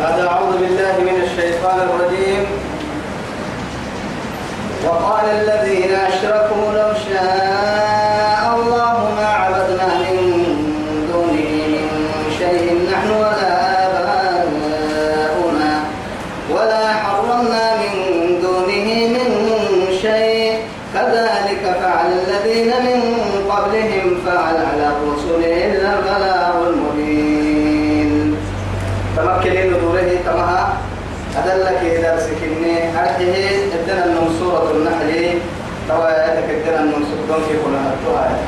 بعد أعوذ بالله من الشيطان الرجيم. وقال الذين أشركوا لو شاء الله ما عبدنا من دونه من شيء نحن ولا آباؤنا ولا حرمنا من دونه من شيء كذلك فعل الذين من قبلهم فعل على الرسل إلا البلاغ المبين تمكن دوره تمها أدلك إذا سكني أرحيه إدنا النوم سورة النحل إدنا النوم سورة في كلها التوها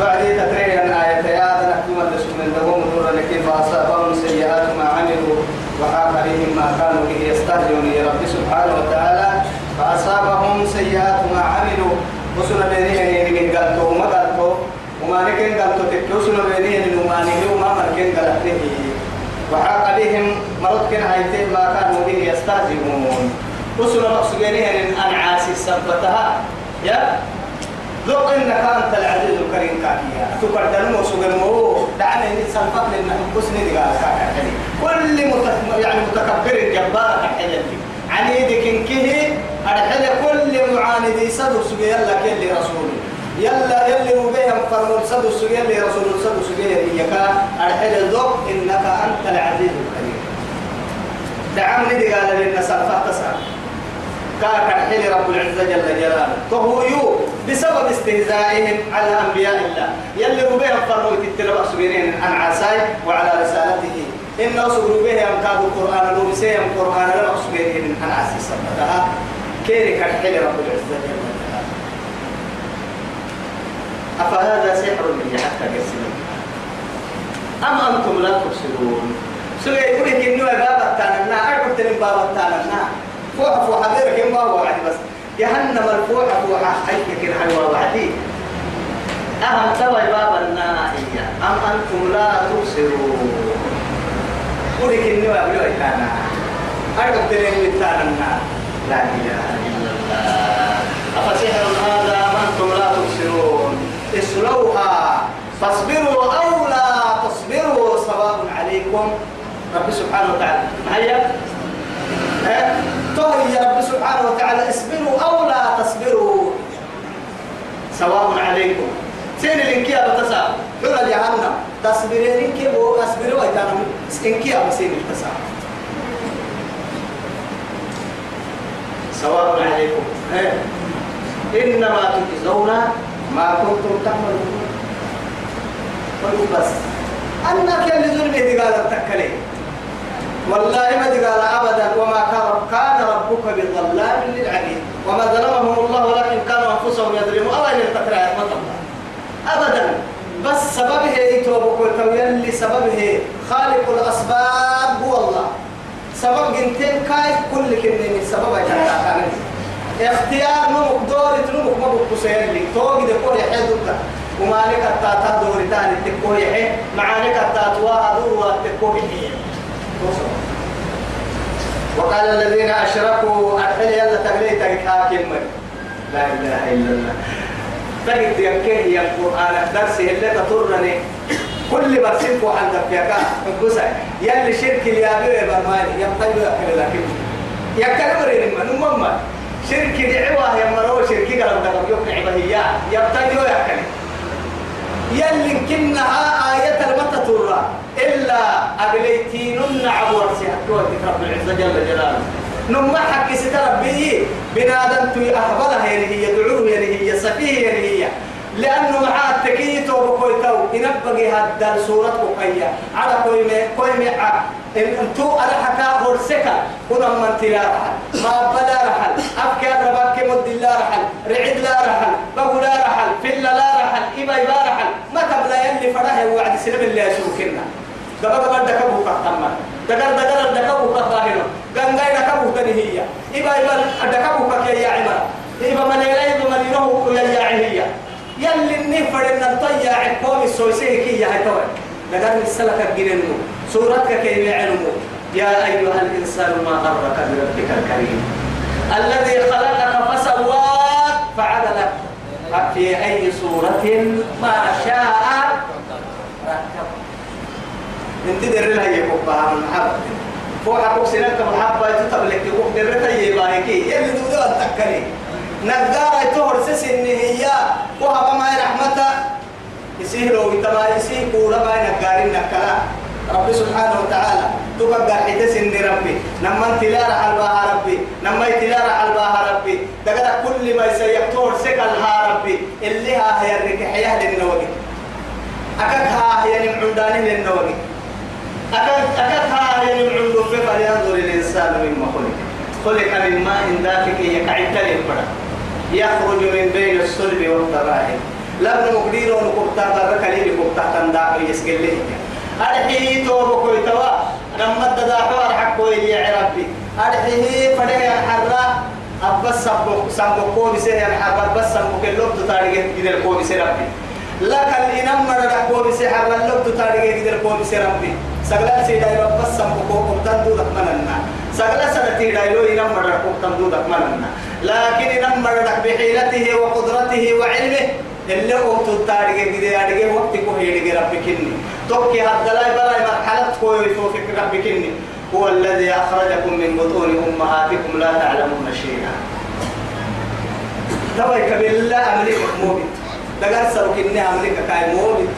بعد تترين آية يا نحكم لسكن لهم نور لكن فأصابهم سيئات ما عملوا وحاق عليهم ما كانوا به يستهزئون يا رب سبحانه وتعالى. فأصابهم سيئات ما عملوا. وسنا بينهم من قالتو ما قالتو وما نكين قالتو تكوسنا بينهم وما نكين وما مركين قالته وحاق عليهم مرض كان ما كانوا به يستهزئون. وسنا مقصودين أن عاسي سبتها. يا؟ لو إنك أنت العزيز الكريم كافيا تقعد المو سجنمو دعنا الانسان قبل ان نحبسني دي كل مت... يعني متكبر جبار تحيل عنيدك انكه أرحل كل معاند صدر سجي يلا كل رسول. يلا يلي مبيهم فرمول صدر سجي يلي رسول. صدر سجي يك أرحل ذوق إنك أنت العزيز الكريم. دعمني قال لنا سالفه تسال كاك الحين رب العزة جل جلاله. فهو بسبب استهزائهم على أنبياء الله. يلي ربيهم فرموا تتلبع سبيرين عن عساي وعلى رسالته. إن أصبروا به أمكاد القرآن لو بسيهم القرآن لو سبيرين عن عسي سبتها. كيرك الحين رب العزة جل جلاله. أفهذا سحر لي حتى قسمه أم أنتم لا تبصرون؟ سوى يقول لك إنه بابا تانا أعرف تنين بابا تانا فوحة فوحة غيرك ما هو وعدي بس. جهنم الفوحة فوحة حيث كن حيوة وعدي أهم توا باب النائية. أم أنتم لا تبصرون. قولك إني وأبلو إتانا أرقب دلين إتانا لا إله إلا الله. أفسحر هذا أم أنتم لا تبصرون؟ اصلوها فاصبروا أو لا تصبروا. سواء عليكم. رب سبحانه وتعالى. هيا طهي يا رب سبحانه وتعالى اصبروا أو لا تصبروا. سواء عليكم. سين الانكيا بتسا حول جهنم تصبرين انكي بو اصبروا ايتانا انكيا بسين التسا سواء عليكم. إنما تجزون ما كنتم تعملون. قلوا بس. ظلمي دي قال تكلي والله ما قال ابدا وما كان ربك بظلام للعبيد. وما ظلمهم الله ولكن كانوا أنفسهم يظلمون. الله يلتقي يا ابدا. بس سببه يتوبك ويلي سببه خالق الأسباب هو الله. سبب جنتين كاي كل كنين سبب يتعلم اختيار نمك دوري نمك ما بقصير لي توقي دكور يحيدك وما لك التاتا دوري تاني تكوي يحيد معانك التاتوا دور وتكوي يحيد وقال الذين أشركوا أدخل يلا تغليت حاكم لا إله إلا الله. تجد يكيه يا القرآن. الدرس اللي تطرني. كل برسيك وحدك يا كا بقصة يلي شرك اليابي برماني. يبقى يأكل لكن. يأكل مرين من أمم شرك دعوة يا مرو شرك قلب قلب يقنع بهيا. يبقى يأكل يلي كنها آية المتى ترى إلا أبليتين عبور سيحكوة رب العزة جل جلاله. نما حكي ستربيه بنادم توي أهبلها هي دعوه هي سفيه هي لأنه معاه التكيت وبكويتو ينبغي هذا سورة بقية. على كويمة كويمة إن تو على حكا هرسكا كنا من تلا رحل. ما بلا رحل. أفكار ربك مد لا رحل. رعد لا رحل بقول لا رحل فل لا رحل إبا إبا رحل ما تبلا يلي فراه وعد سلم اللي يسوكنا دبا دبا دكبو كتما دكر دكر دكبو كتاهنا غنغاي دكبو تنهية إبا إبا دكبو كي يا عمر إبا من إبا من ينهو يا عهية يلي النفر إن الطيا عقوم السويسيه كي يا هتوي دكر السلكة جننمو سورتك كي يعلمو يا أيها الإنسان ما غرك بربك الكريم. الذي خلقك فسواك فعدلك. في أي صورة ما شاء ركب انت در لها يكوبها من محبة. فوحا كوكسينك محبة تتبلك يكوب در لها يباهيكي يلي دودو التكلي نقارة تهر سسن هي وهب ما رحمته يسيه لو يتما يسيه كورا ما نقارين نكلا رب سبحانه وتعالى. تبقى حدث إن ربي. نما انتلار حلبها ربي. نما انتلار حلبها ربي. تقدر كل ما يسيقتور سكلها ربي. اللي ها هي الركحية للنوغي أكدها هي نمعندانه للنوغي أكدها هي نمعندو فلينظر الإنسان مما خلق خلق من ماء دافق يكعد للبرد يخرج من بين الصلب والترائب لابن مقدير ونقبتا برك لي بقبتا تنداع يسقل لي. أرحيه توبك ويتوا نما الدداحوار حقه يا ربي. أرحيه فدك يا حرا أبس سير يا حرا بس سبك اللوب تطارق كده كوبي سير ربي. لك كوبي سير حرا اللوب تطارق كده كوبي سير ربي. سغلا سيدا بس سبك كوبي تندو رحمنا سغلا سنتي دايلو إنم مرة كوبي تندو رحمنا لكن إنم مرة بحيلته وقدرته وعلمه. اللي هو تطارق كده أرجع وقت كوهي ربي. كني توكي هذا لا بلا مرحلة كوي توفيق ربك إني هو الذي أخرجكم من بطون أمهاتكم لا تعلمون شيئا. تويك بالله أمريكا موبت دقر سرك إني أمريكا كاي موبت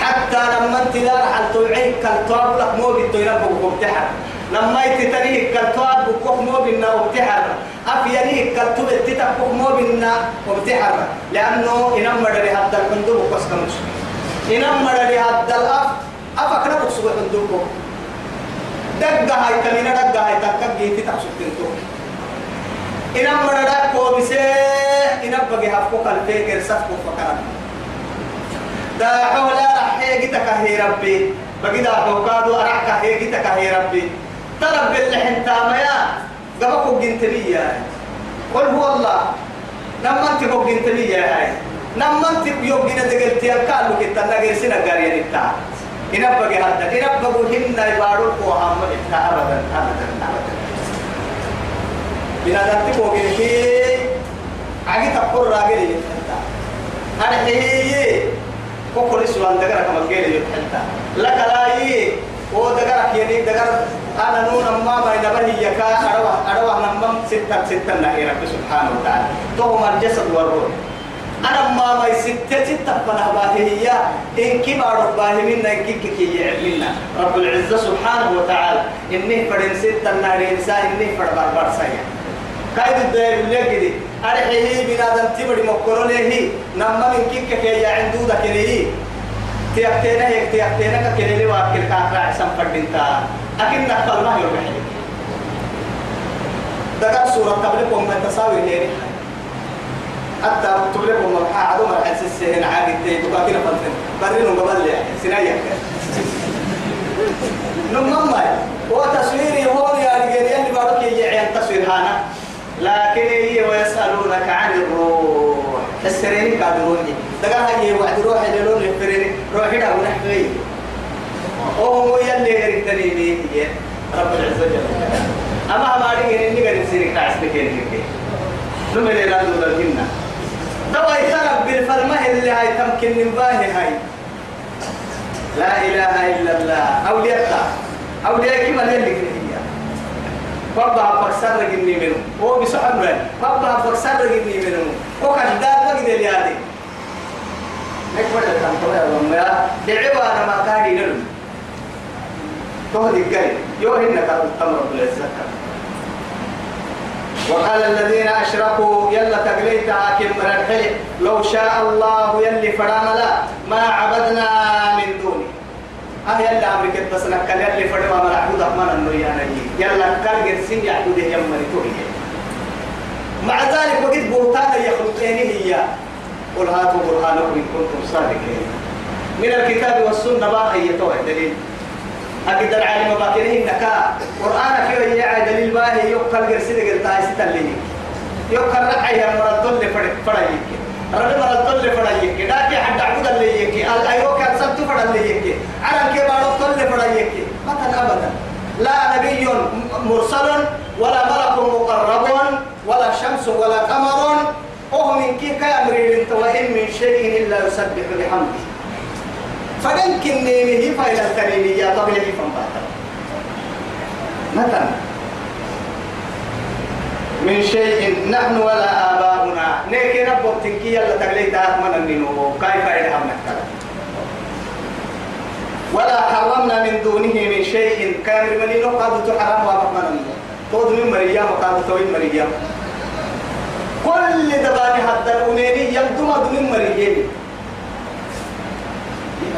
حتى لما انت لا رح توعيك كالتواب لك موبت ينبغ وابتحر لما يتتريك كالتواب بكوك موبنا وابتحر أفيانيك كالتوب التتبكوك موبنا وابتحر لأنه إنما دري حتى الكندوب وكسكمش إنما مرة هذا الأف. أفكر بقصوا عندكم دقة هاي تمينا دقة هاي تكك إنما مرة دقة بسه إنما بقي هفكو كالفيكر سفكو فكرا دا حولا رحيه جتك هي ربي بقي دا حوكادو أرعك هي جتك هي ربي ترب اللحن تاميا قبقوا جنتبيا قل هو الله لما انت قبقوا جنتبيا هاي نما انت يوم جنا دقل تيار كالو كتا نغير سنا غاريا نتا إنا بقى هذا إنا بقى هم نايبارو كو هم إتا أبدا أبدا أبدا بنا دتي بوجي هي عادي تقول راجل أنا هي؟ كوكولي سوان دقر كم جيل يتحدى. لك لا هي. هو دقر كيني دقر أنا نون أما ما ينبهي يكا أروح أروح نمم ستة ستة نهيرة سبحانه وتعالى. توهم الجسد والروح. أنا ما ما ستة ستة بنا باهية إن كبار باهي منا؟ إن كيك كي منا؟ رب العزة سبحانه وتعالى. إني فرن ستة النار إنسان إني فر بار بار سيا كايد الدائر كده أرحيه بنا دم تبدي مكرو له نما من كيك كي عندو ده كده تيختينا هيك تيختينا كده لي واكل كاكرا عسام فردينتا. أكيد نقبل ما يروح دقات سورة قبلكم من تساوي ليه حتى تبلغ مرحا عدو مرحا سيسهن عادي تي. تقاتل فلتن. برينو قبل لي. سنايا نمم ماي. وتصويري هون يا رجال اللي بارك يعين تصوير هانا. لكن هي ويسألونك عن الروح. السريري قادروني دقا هي وعد روح يلون الفريري روحي دا ونحكي وهو يلي غيرتني بيه رب العزة جل أما ما أريد إني قد سيرك تعسبك إنك نمر إلى دول الجنة دوا يترب بالفرمه اللي هاي تمكن نباهي هاي. لا إله إلا الله. أولياء أولياء كما اللي بابا بكسر رجني منه. هو بسحب له. بابا بكسر رجني منه. هو كان دار ما قدر يادي. نكبر الكلام طبعا يا دعوا أنا ما كان ينلم تهدي الجاي يوهن كان التمر بالعزة وقال الذين أشركوا يلا تقليت حاكم مرحل لو شاء الله يلي فراملا ما عبدنا من دونه. أه يلا أمريكا بس نكال يلي فرما مرحود أحمد النريانا يلا كال جرسين يعبده يمري توهي مع ذلك وقد بهتان يخلقين هي. قل هاتوا برهانكم إن كنتم صادقين. من الكتاب والسنة ما هي توهي دليل. أقدر عالم باكره إنك. قرآن كيو يا دليل باهي يقل قرسيد قلتا يستلي يقل رحي مرد اللي فرق فرق رب مرد اللي فرق داكي حد عبد اللي يكي الأيوة اللي يكي. عرم كي بارو يكي. مثلا أبدا. لا نبي مرسل ولا ملك مقرب ولا شمس ولا قمر. وهو من كي كامرين وإن من شيء إلا يسبح بحمده. فدن كنيمه فايل التنينية قبل يفهم مثلا. من شيء نحن ولا آباؤنا. نيكي ربو تنكي يلا تقليت أتمنى النمو كيف إلهم نكتب ولا حرمنا من دونه من شيء. كامل من قد حرام وابقنا تود من مريم وقاد توين مريم. كل دباني حتى الأميني يبدو من مريم.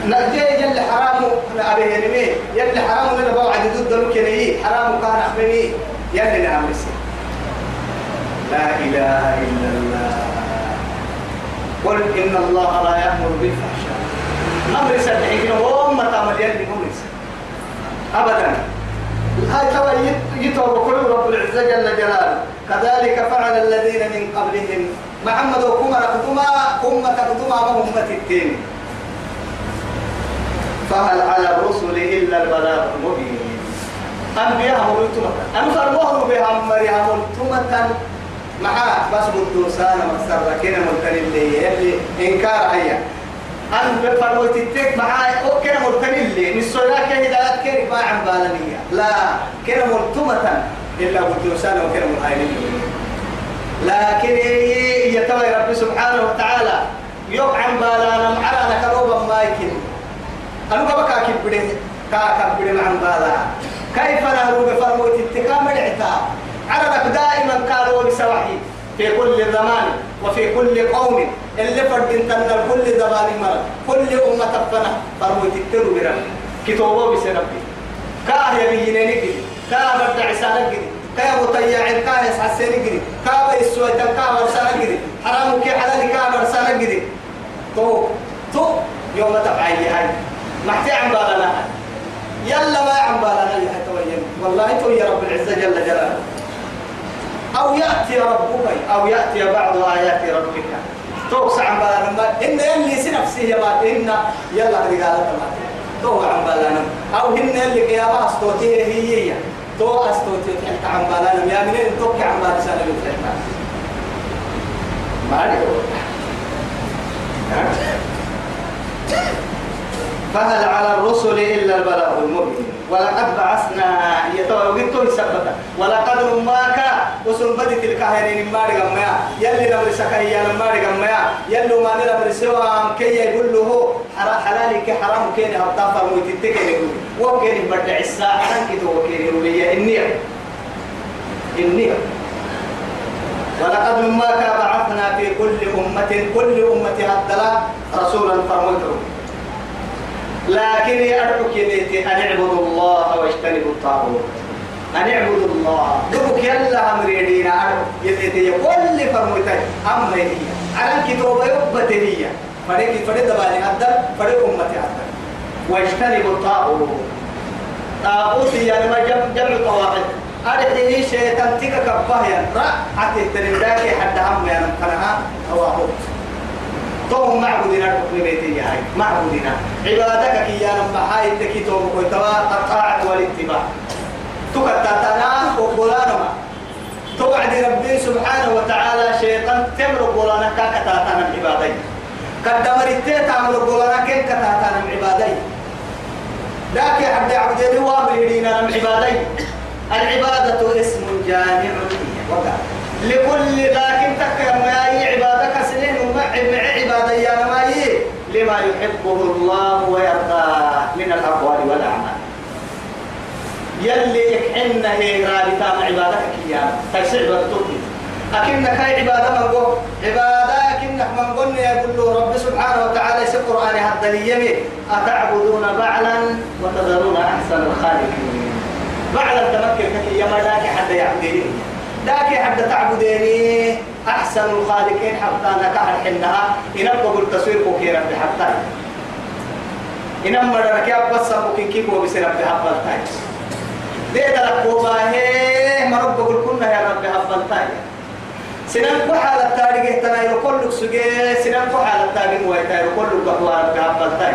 نجي يلي حرام أبي هنمي يلي حرام لنا بوعد ضد المكني حرام كان أخبرني. يلي نعم لا إله إلا الله. قل إن الله لا يأمر بالفحشاء. أمر سبحين وهم تعمل يلي أمر أبدا. هاي ترى يتوب كل رب العزة جل جلاله. كذلك فعل الذين من قبلهم. محمد وكما رقدما كما تقدما وهم التين فهل على الرسل إلا البلاغ المبين؟ أنبياء ملتمة أم فرموه بها مريم ملتمة معاه بس بدوسانا مسر كنا ملتن اللي اللي إنكار هيا. أن فرموت التك معاه أو كنا ملتن اللي نسوي لك هدايات كنا ما عم بالنية. لا. كنا ملتمة إلا بدوسانا وكنا مهاينين. لكن يتوى رب سبحانه وتعالى. يوم عن بالانا معنا كروبا ما يكن أنا بكا كبده كا كبده عن بالا. كيف نهرو بفرموت التكام العتاب عربك دائما كانوا بسواحي. في كل زمان. وفي كل قوم اللي فرد تنر كل زمان مرة كل أمة تفنى فرموت الترو برم كتوبة بسنبي كاه يبيني نجري كاه برد عسانك جري كاه مطيع كاه يسحسين جري كاه بيسوي كاه مرسانك جري حرام كي حلال. كاه مرسانك جري تو. تو. يوم تبعي هاي. محتي عم بالنا. يلا ما عم بالنا يا. والله تو يا رب العزة جل جلاله. أو يأتي ربك أو يأتي بعض آيات ربك. توسع عن بالنا إن يلي سنفسه ما إن يلا رجالة ما. تو عن بالنا أو هن اللي قيامة أستوتيه هي تو أستوتيه تحت عن بالنا يا منين توك عن بالنا سنة تحت. ما أدري فهل على الرسل إلا البلاغ المبين؟ ولقد بعثنا يتوقيت يثبت ولقد رماك وسن بدي تلك هيرين ما رجمع يلي نمر سكايا ما رجمع يلي ما نمر سوا كي يقول له حلال كي حرام كي هبطا فرمو تتكي وكين بدع الساعة. كده وكين ربيا النية النية ولقد رماك بعثنا في كل أمة. كل أمة هدلا رسولا فرموته لكن يدعوك يليتي أن اعبدوا الله واجتنبوا الطاغوت. أن اعبدوا الله. دبك يلا أمريدينا يليتي كل فرموتي أما هي على كتوبة يبت هي. فريق فريق دباني أدل فريق أمتي أدل واجتنبوا الطاغوت. طاغوت يعني ما جمع جمع طواغيت. أرحيه شيطان تيكا كباهيا رأى تنمداكي حد هم كنها طواغوت. توهم معبودنا الحكم بيتي هاي معبودنا عبادك كي يا نم هاي تكي توم كوي توا الطاعة والاتباع. تكتتنا وقولانا ما توعد ربي سبحانه وتعالى شيطان تمر قولانا كاكتاتنا العبادين قدمر التيت عمل قولانا كين كتاتنا العبادين ذاك عبد عبدين وامرينا العبادين العبادة اسم جامع لكل لكن تك ما عبادك سنين ومع عبادة يا لما يحبه الله ويرضاه من الأقوال والأعمال. يلي يكحن هي رابطة مع عبادك كيانا تكسر بالتوكي أكنك هاي عبادة من قو عبادة من قلنا يقول له رب سبحانه وتعالى. في القرآن هذا اليمين أتعبدون بعلا وتذرون أحسن الخالقين. بعلا تمكن كي يما ذاك حتى يعبدين ذاك حتى تعبديني. أحسن الخالقين حتى نكاح الحنها إن أبقى التصوير كوكيرا بحتى إن أمر ركاب بس أبقى كيكو بسر بحبل تاي. دي دلك وباه ما رب كنا يا رب حبل تاي. سنن كحال التاريخ تنا يقول لك سجى سنن كحال التاريخ ويتا يقول لك بحوار بحبل تاي.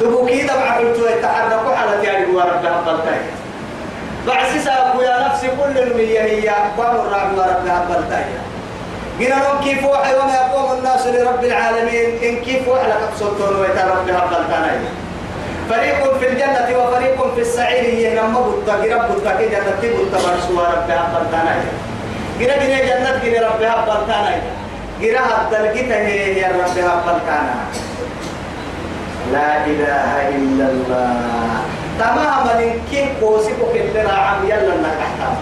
دبو كيدا بعقلتو يتحرك على تياري ورب حبل تاي. بعسس أبو يا نفسي كل المية هي قام الرعب ورب هبلتايا قلنا كيف وحي وما يقوم الناس لرب العالمين؟ إن كيف وحلك أبسطون ويتا رب هبل فريق في الجنة وفريق في السعير ينمى بطا قرب بطا كي جنة بطا برسوا رب هبل تانايا قرا قرا جنة قرا رب هبل تانايا قرا هبل قتا هي رب هبل تانايا لا إله إلا الله. تماما كيف قوسي كل راعم يلا نكحتها.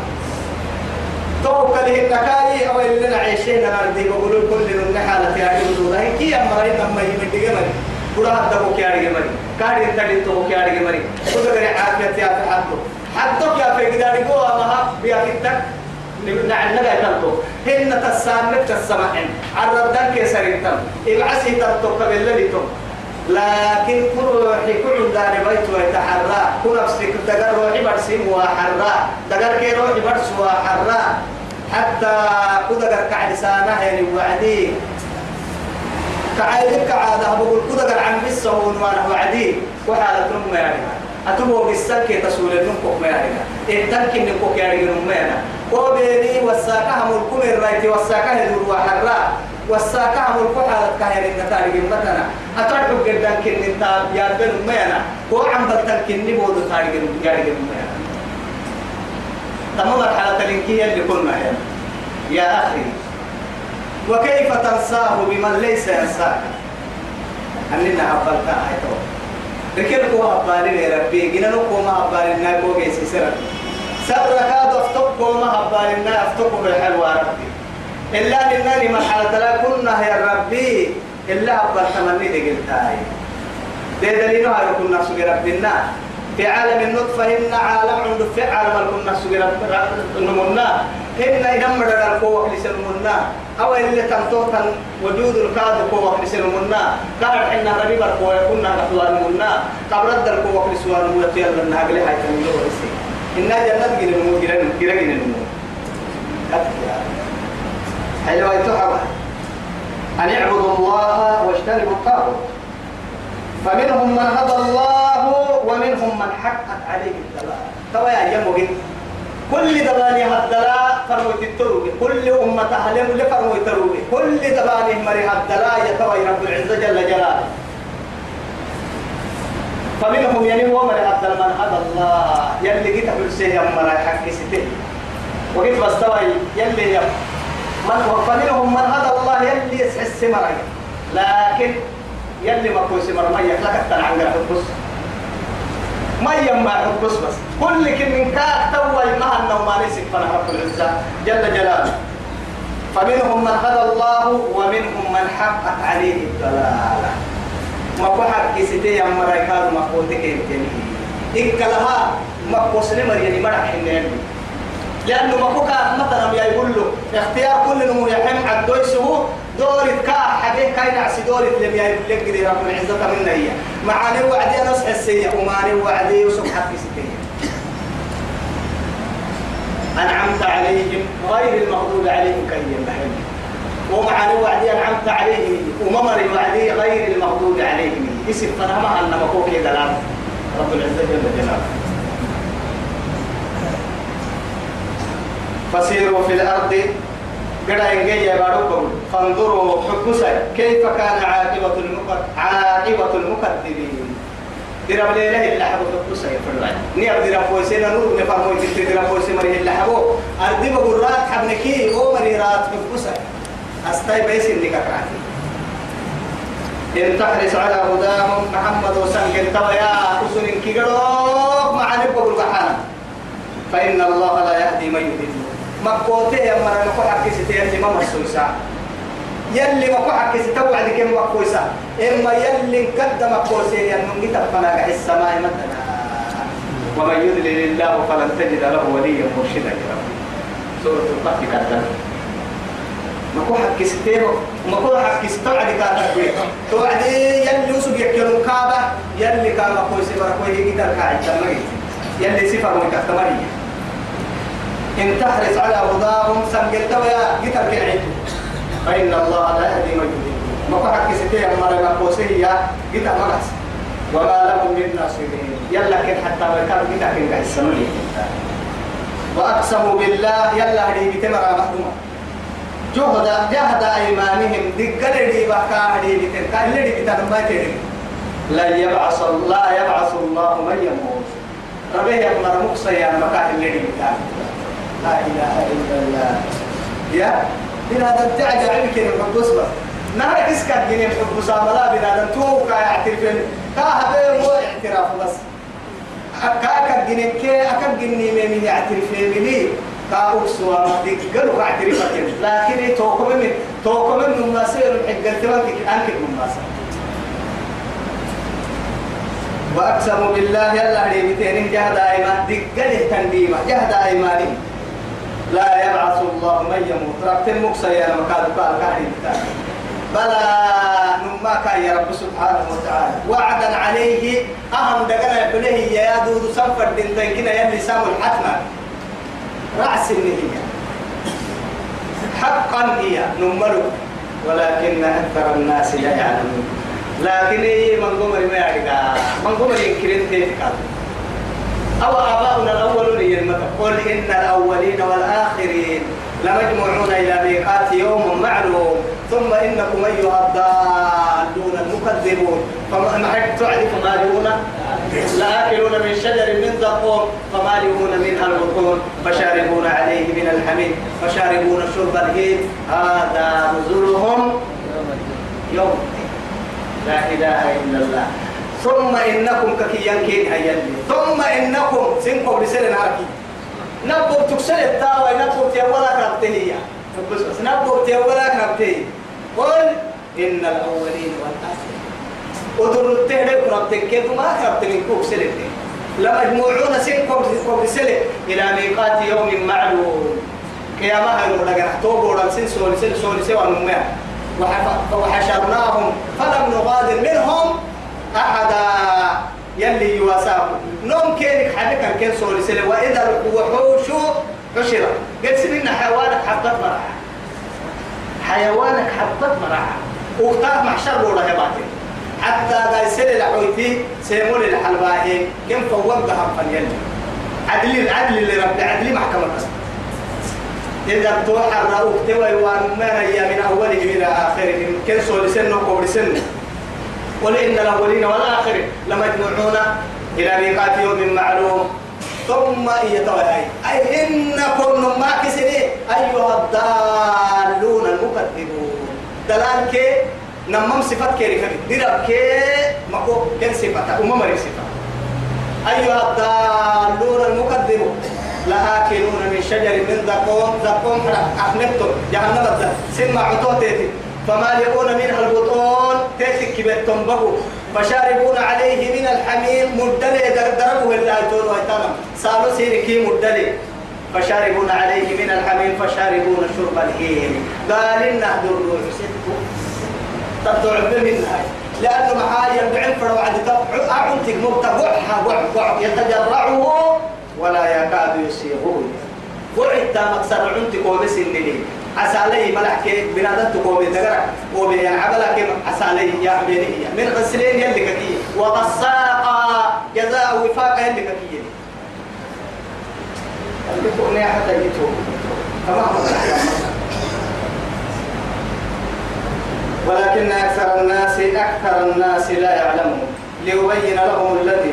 تو كله النكاي أو اللي نعيشين نردي بقولوا كل من حالة يا جدود هاي كي أمرين لما يمدي جمري بڑا حد کو کیا ڈگے مری کاڑی تڑی تو خود اگر عافیت یا حد حد تو کیا پہ گداڑی کو اما بیا تک نعن لغا تلتو هن تسامت تسمعن عرضان كيسر التم ابعسي تلتو قبل لديتم لكن كل روحي كل دار بيت ويتحرى. كل نفسك دقر روحي برسم وحرى دقر كي روحي برس وحرى حتى كدقر كعلسانة يعني وعدي. كعادك كعادة بقول كدقر عن بسهون وأنا وعدي. وحالة نم يعني أتبو بالسل كي تسول نمكوك ما يعني إتنكي نمكوك يعني نمينا وبيني وساكها ملكم الرأيتي وساكها دور وحرى. والساكا عمل كحالة كهير النتارج مثلا أترك جدا كن انت يا بن مينا. هو عم بتن كن بود تارج جارج مينا تمام الحالة الإنكية اللي كنا هنا. يا أخي وكيف تنساه بمن ليس ينساك؟ أننا أبلتا هيتو لكن هو أبالي ربي جينا نقوم أبالي الناس جيسي سرق سرق هذا افتقوا ما أبالي افتقوا بالحلوة ربي. إلا لله مرحلة لا كنا يا ربي إلا أبا تمني دي قلتاي دي دليل هذا كنا سجى ربنا. في عالم النطفة إن عالم عند في عالم كنا سجى نمنا إن ينمر القوة لسلمنا أو اللي تنطوطا وجود الكاد قوة لسلمنا قال إن ربي برقوة كنا نحوان منا قبرد القوة لسوان منا تيال لنا هقلي حيث من دور إنا جنة جنة نمو جنة جنة نمو حلوة تحرى أن يعبدوا الله واجتنبوا الطاغوت. فمنهم من هدى الله ومنهم من حقت عليه الدلالة توا يا يموجد كل دباني هدلا فروي التروبي كل أمة أهلهم لفروي التروبي كل دباني مري هدلا يتوى رب العزة جل جلاله. فمنهم يعني هو من هدل من هدى الله. يلي جيت في السيء مرا حق ستين. وقيت بستوى يلي يم من فمنهم من هدى الله يلي يسحس مرا لكن يلي ما كوي سمر ما يخلق عن حبس. ما يما حبس بس. كل كن من كاك توي ما انه ما نسك رب العزة. جل جلاله. فمنهم من هدى الله ومنهم من حقت عليه الضلالة. ما كو حق كيستي يا مرايكاد ما كو تكين إكلها ما كو سلمر يعني مرح حنين. لأنه ما كو كان مثلا يقول له اختيار كل نمو يحم عدويسه دورة كا حبيه كاين عسي دورة لم لك قدي رب العزة منا هي. معاني وعدي أنا السيئة وماني وعدي وسوق حق ستين أنعمت عليهم غير المغضوب عليهم كي ينبحين ومعاني وعدي أنعمت عليهم وممر وعدي غير المغضوب عليهم. اسم فنهمها أن مكوك دلال. رب العزة جل جلاله. فسيروا في الأرض. قد ينجي يباركم فانظروا حكسا كيف كان عاقبة عاقبة المقدرين درب ليلة إلا حبو حكسا يفرلعي نيب درب فويسين نور نفرمو يتلت درب فويسين مريه إلا حبو. أردب قرات حبنكي هو مريرات حكسا أستاي بيس إنك أكراتي إن تحرص على هداهم محمد وسلم كنتوا يا أسر كيقروك مع نبقى القحان فإن الله لا يهدي من يضل. مكوته يا مرة مكو حكي ستيرتي ما مسوسا يلي مكو حكي ستوعد كم مكوسا إما يلي قدم مكوسي ينم تفنا السماء مثلا ومن يضلل الله فلن تجد له وليا مرشدا سورة القحط كاتب مكو حكي ستيرو مكو حكي ستوعد كاتب توعد يلي وسوق يكلم كابا يلي كان مكوسي بركوي يقدر كاعد يلي صفر ويكتمري إن تحرص على هداهم سنجلت ويا جتر كنعيد فإن الله لا يهدي من يضل. ما كحك ستي أمر ما قوسية جتر مقص وما لهم من ناصرين. يلا كن حتى ما كان جتر كن قاعد وأقسموا بالله يلا هدي بتمر مخدومة جهد جهد أيمانهم. دقل بكا دي بتن دي بتن ما تدري لا يبعث الله يبعث الله من يموت. ربه يمر مقصى يا مكان اللي بتاع لا إله إلا الله. يا بنا تدعي عليك الحب اصبر نهار اسكت جنين حب ساملا بنا تو كا يعترفين كا هبه هو اعتراف بس. كا جنين كي أكا جنين من يعترفين لي كا أكسوا دقلوا اعترافك لكن توكم من توكم من نماسير حق التوانك أنك نماسير وأقسموا بالله يلا ريبتين جهد أيمان دقله تنديمة جهد أيماني لا يبعث الله من يموت. ربت المكسى يا مكاد قال كاهي بلى نما كان يا رب سبحانه وتعالى. وعدا عليه أهم دقنا بله يا دود سفر دين تنكنا يلي سام الحتمة. رأس النهية حقا هي نمرك. ولكن أكثر الناس لا يعلمون. لكن إيه من قمر ما يعرف من قمر ينكرين كيف أو آباؤنا الأولون يلمك قل إن الأولين والآخرين لمجموعون إلى ميقات يوم معلوم. ثم إنكم أيها الضالون المكذبون. فما تعرف مالئون لآكلون من شجر من زقوم فمالئون منها البطون فشاربون عليه من الحميد فشاربون شرب الهيم هذا نزلهم يوم لا إله إلا الله. ثم إنكم ككيان كين هيالي ثم إنكم سنكم رسالة ناركي. نبو تكسر التاوى نبو تيولا بس نبو تيولا كربتهي قل إن الأولين والآخرين. ودر التهدي كربتك كيف ما كربتك كوك سلتي لمجموعون سنكم رسالة إلى ميقات يوم معلوم. قيامة هيرو لغا. توبو ورم سن سولي سن سولي سوى نمي وحشرناهم. فلم نغادر منهم أحدا يلي يواساكم. نوم كينك حدك كين سولي سلي وإذا الوحوش حشرة. قد سمينا حيوانك حبت مرحة حيوانك حبت مرحة وقتها محشر ولا هباتي حتى قال سلي لحويتي سيمولي الحلباهي كم فوق ذهب فنيلي عدل العدل اللي رب عدل محكمة بس. إذا توحى الرؤوك توي هي من أوله إلى آخره. كن سولي سنة وقبل سنة قل إن الأولين والآخرين لمجموعون إلى ميقات يوم معلوم. ثم يتوهي. ما كسري أيها الضالون المكذبون. دلال كي نمم صفات كي رفض درب كي مكو كن صفات. أمم صفات. أيها الضالون المكذبون. لآكلون من شجر من زقوم زقوم أخنبتم جهنم سمع عطوتي فمالئون منها البطون. كبتم بهو فشاربون عليه من الحميم مدلي. دربه اللايتون ويتنم سالو سيركي مدلي. فشاربون عليه من الحميم فشاربون شرب الهيم. قال إن الروح. ستكو تطعب منها. لأنه محايا بعين فرو عد أعنتك مبتبعها بع يتجرعه ولا يكاد يسيغه بعد مكسر عنتك وبس النلي عسالي ملح كي بنادم تقوم دقرا وبي يعني عبلا كي عسالي يا حبيبي من غسلين يلي كي وغساقا جزاء وفاق يلي كي اللي فوقنا حتى يتو تمام ولكن أكثر الناس أكثر الناس لا يعلمون. ليبين لهم الذي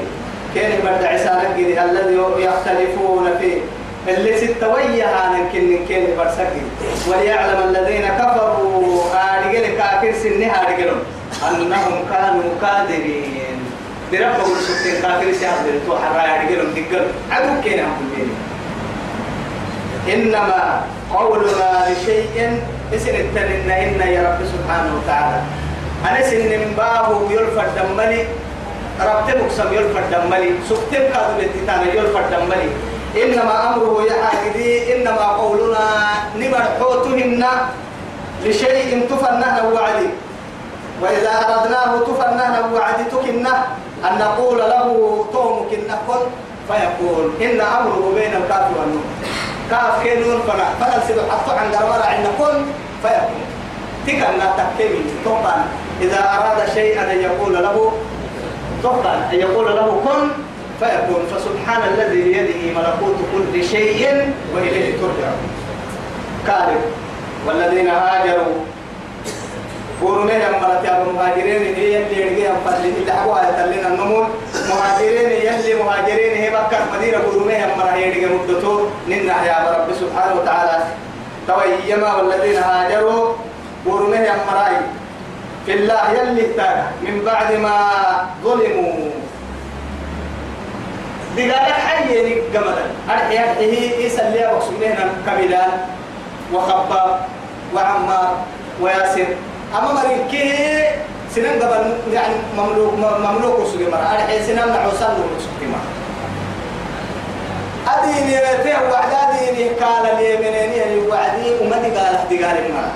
كان بدع عسانك الذي يختلفون فيه. اللي ستوية هانا كن كن برسكي. وليعلم الذين كفروا أرجل كافر سنها أرجلهم أنهم كانوا قادرين بربهم سبتين كافر سيحضر تو حرا أرجلهم دقل عدو كين هم إنما قولنا لشيء اسن التنين إن يا رب سبحانه وتعالى. أنا سن بابه يلفت دملي ربت مقسم يلفت دملي سبتين كادو بتتانا يلفت دملي إنما أمره يحاكدي إنما قولنا نمرحوتهن لشيء تفنه وعدي وإذا أردناه تفنه وعدي تكنه أن نقول له توم كن كن فيقول إن أمره بين الكاف والنون كاف كنون فنا فنا سيدو حطو عن درمارا عند كن فيقول. تكنا تكمل طبعا إذا أراد شيئا أن يقول له طبعا أن يقول له كن فيكون فسبحان الذي بيده ملكوت كل شيء وإليه ترجع كارب والذين هاجروا. ورمي لما يا مهاجرين؟ هي اللي يلقي أنفال اللي حقوا يتلين النمول مهاجرين يلي مهاجرين؟ هي بكر مدينة؟ ورمي لما يلقي مدته؟ ننح يا رب سبحانه وتعالى. تويما والذين هاجروا. ورمي لما في الله يلي من بعد ما ظلموا. دقالك حي قمدا أرحي أرحيه يسلي وقسمنا كبلان وخباب وعمار وياسر. أما مريكي سنن قبل يعني مملوك مملوك وسوق مرة أرحي سنن نعوسان وسوق مرة أديني رتيه وعداديني قال لي منيني وعدي ومدي قال دقال مرة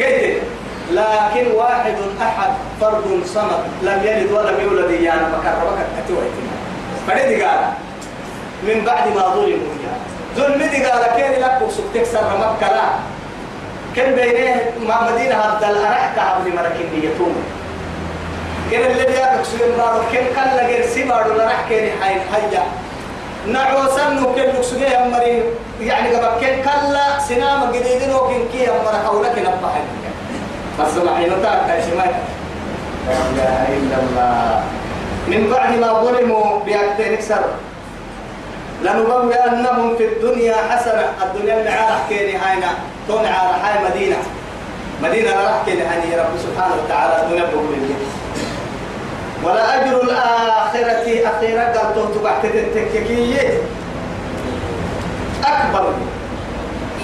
قلت لكن واحد أحد فرد صمد. لم يلد ولم يولد يعني بكربك أتويتنا فريد قال من بعد ما ظلموا ظلم دي قال كين لك وسبتك سر مكة كان بينه ما مدينة هذا الأرح كعب لمركين يتوم. كان اللي بياك سوين بارو كان كان لغير سيبارو لرح كين حي حيا. نعوسن وكل لكسوية أمري يعني قبل كان كلا سنام جديدين وكن كي أمر حولك نبحن حينتاك يا شمال لا إله إلا الله. من بعد ما ظلموا بأكتين اكسر لنبوئنهم في الدنيا حسنة. الدنيا اللي عارح كيني هاينا. تون عارح هاي مدينة. مدينة راح كيني هاي رب سبحانه وتعالى الدنيا بقول ولا أجر الآخرة أخيرا. قال تو تبعت التككية أكبر.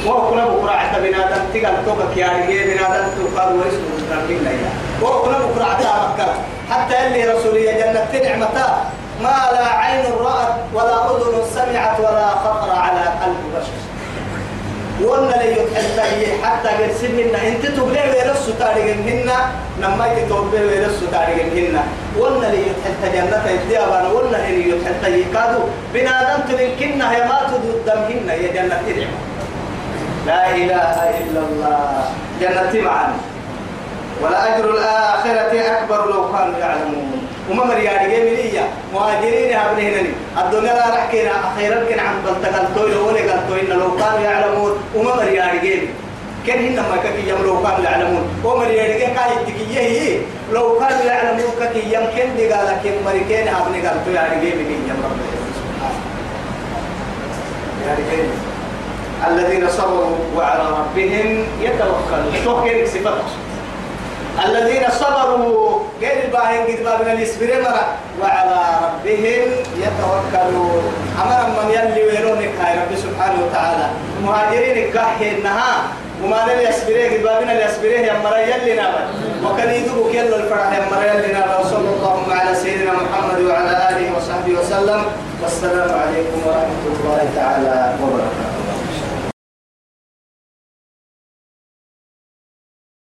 وهو كنا بكرة عتا بنادم. تقال يا رجال. بنادم تقال ويسمو مستقبل ليا وهو كنا بكرة عتا مكة. حتى اللي رسولية جنة نعمتا ما لا عين رأت ولا أذن سمعت ولا خطر على قلب بشر. وأنا لي يتحدى حتى قرسمنا انت تبلي ويرسو تاريخهن نما يتوبي ويرسو تاريخهن وأنا لي يتحدى جنة يديابانا وأنا لي يتحدى يكادو. بنادم تلكنا هي ما تدمهن يا جنة نعمة لا إله إلا الله. جنة معنا ولأجر الآخرة أكبر لو كانوا يعلمون. وما مريا رجال مليا مهاجرين هبنهنني الدنيا لا رحكينا. أخيرا كن عم بلتقل توي ولا قال توي لو كانوا يعلمون. وما مريا رجال كان هنا ما كي يم لو كانوا يعلمون. ومريا رجال كاي تكيه هي. لو كانوا يعلمون كي يم كن دي قال كن مريكين هبني قال توي رجال مليا يم رب يا رجال الذين صبروا وعلى ربهم يتوكلون. توكل صفات. الذين صبروا غير الباهين قد بابنا الاسبرين مرة وعلى ربهم يتوكلون. أمر من يلي ويرونك هاي رب سبحانه وتعالى. مهاجرين كاحينها وما نل يسبريه قد بابنا الاسبريه يا مرة يلي نابا. وكان يدوك يلو الفرح يا مرة يلي نابا. وصلى الله على سيدنا محمد وعلى آله وصحبه وسلم. والسلام عليكم ورحمة الله تعالى وبركاته.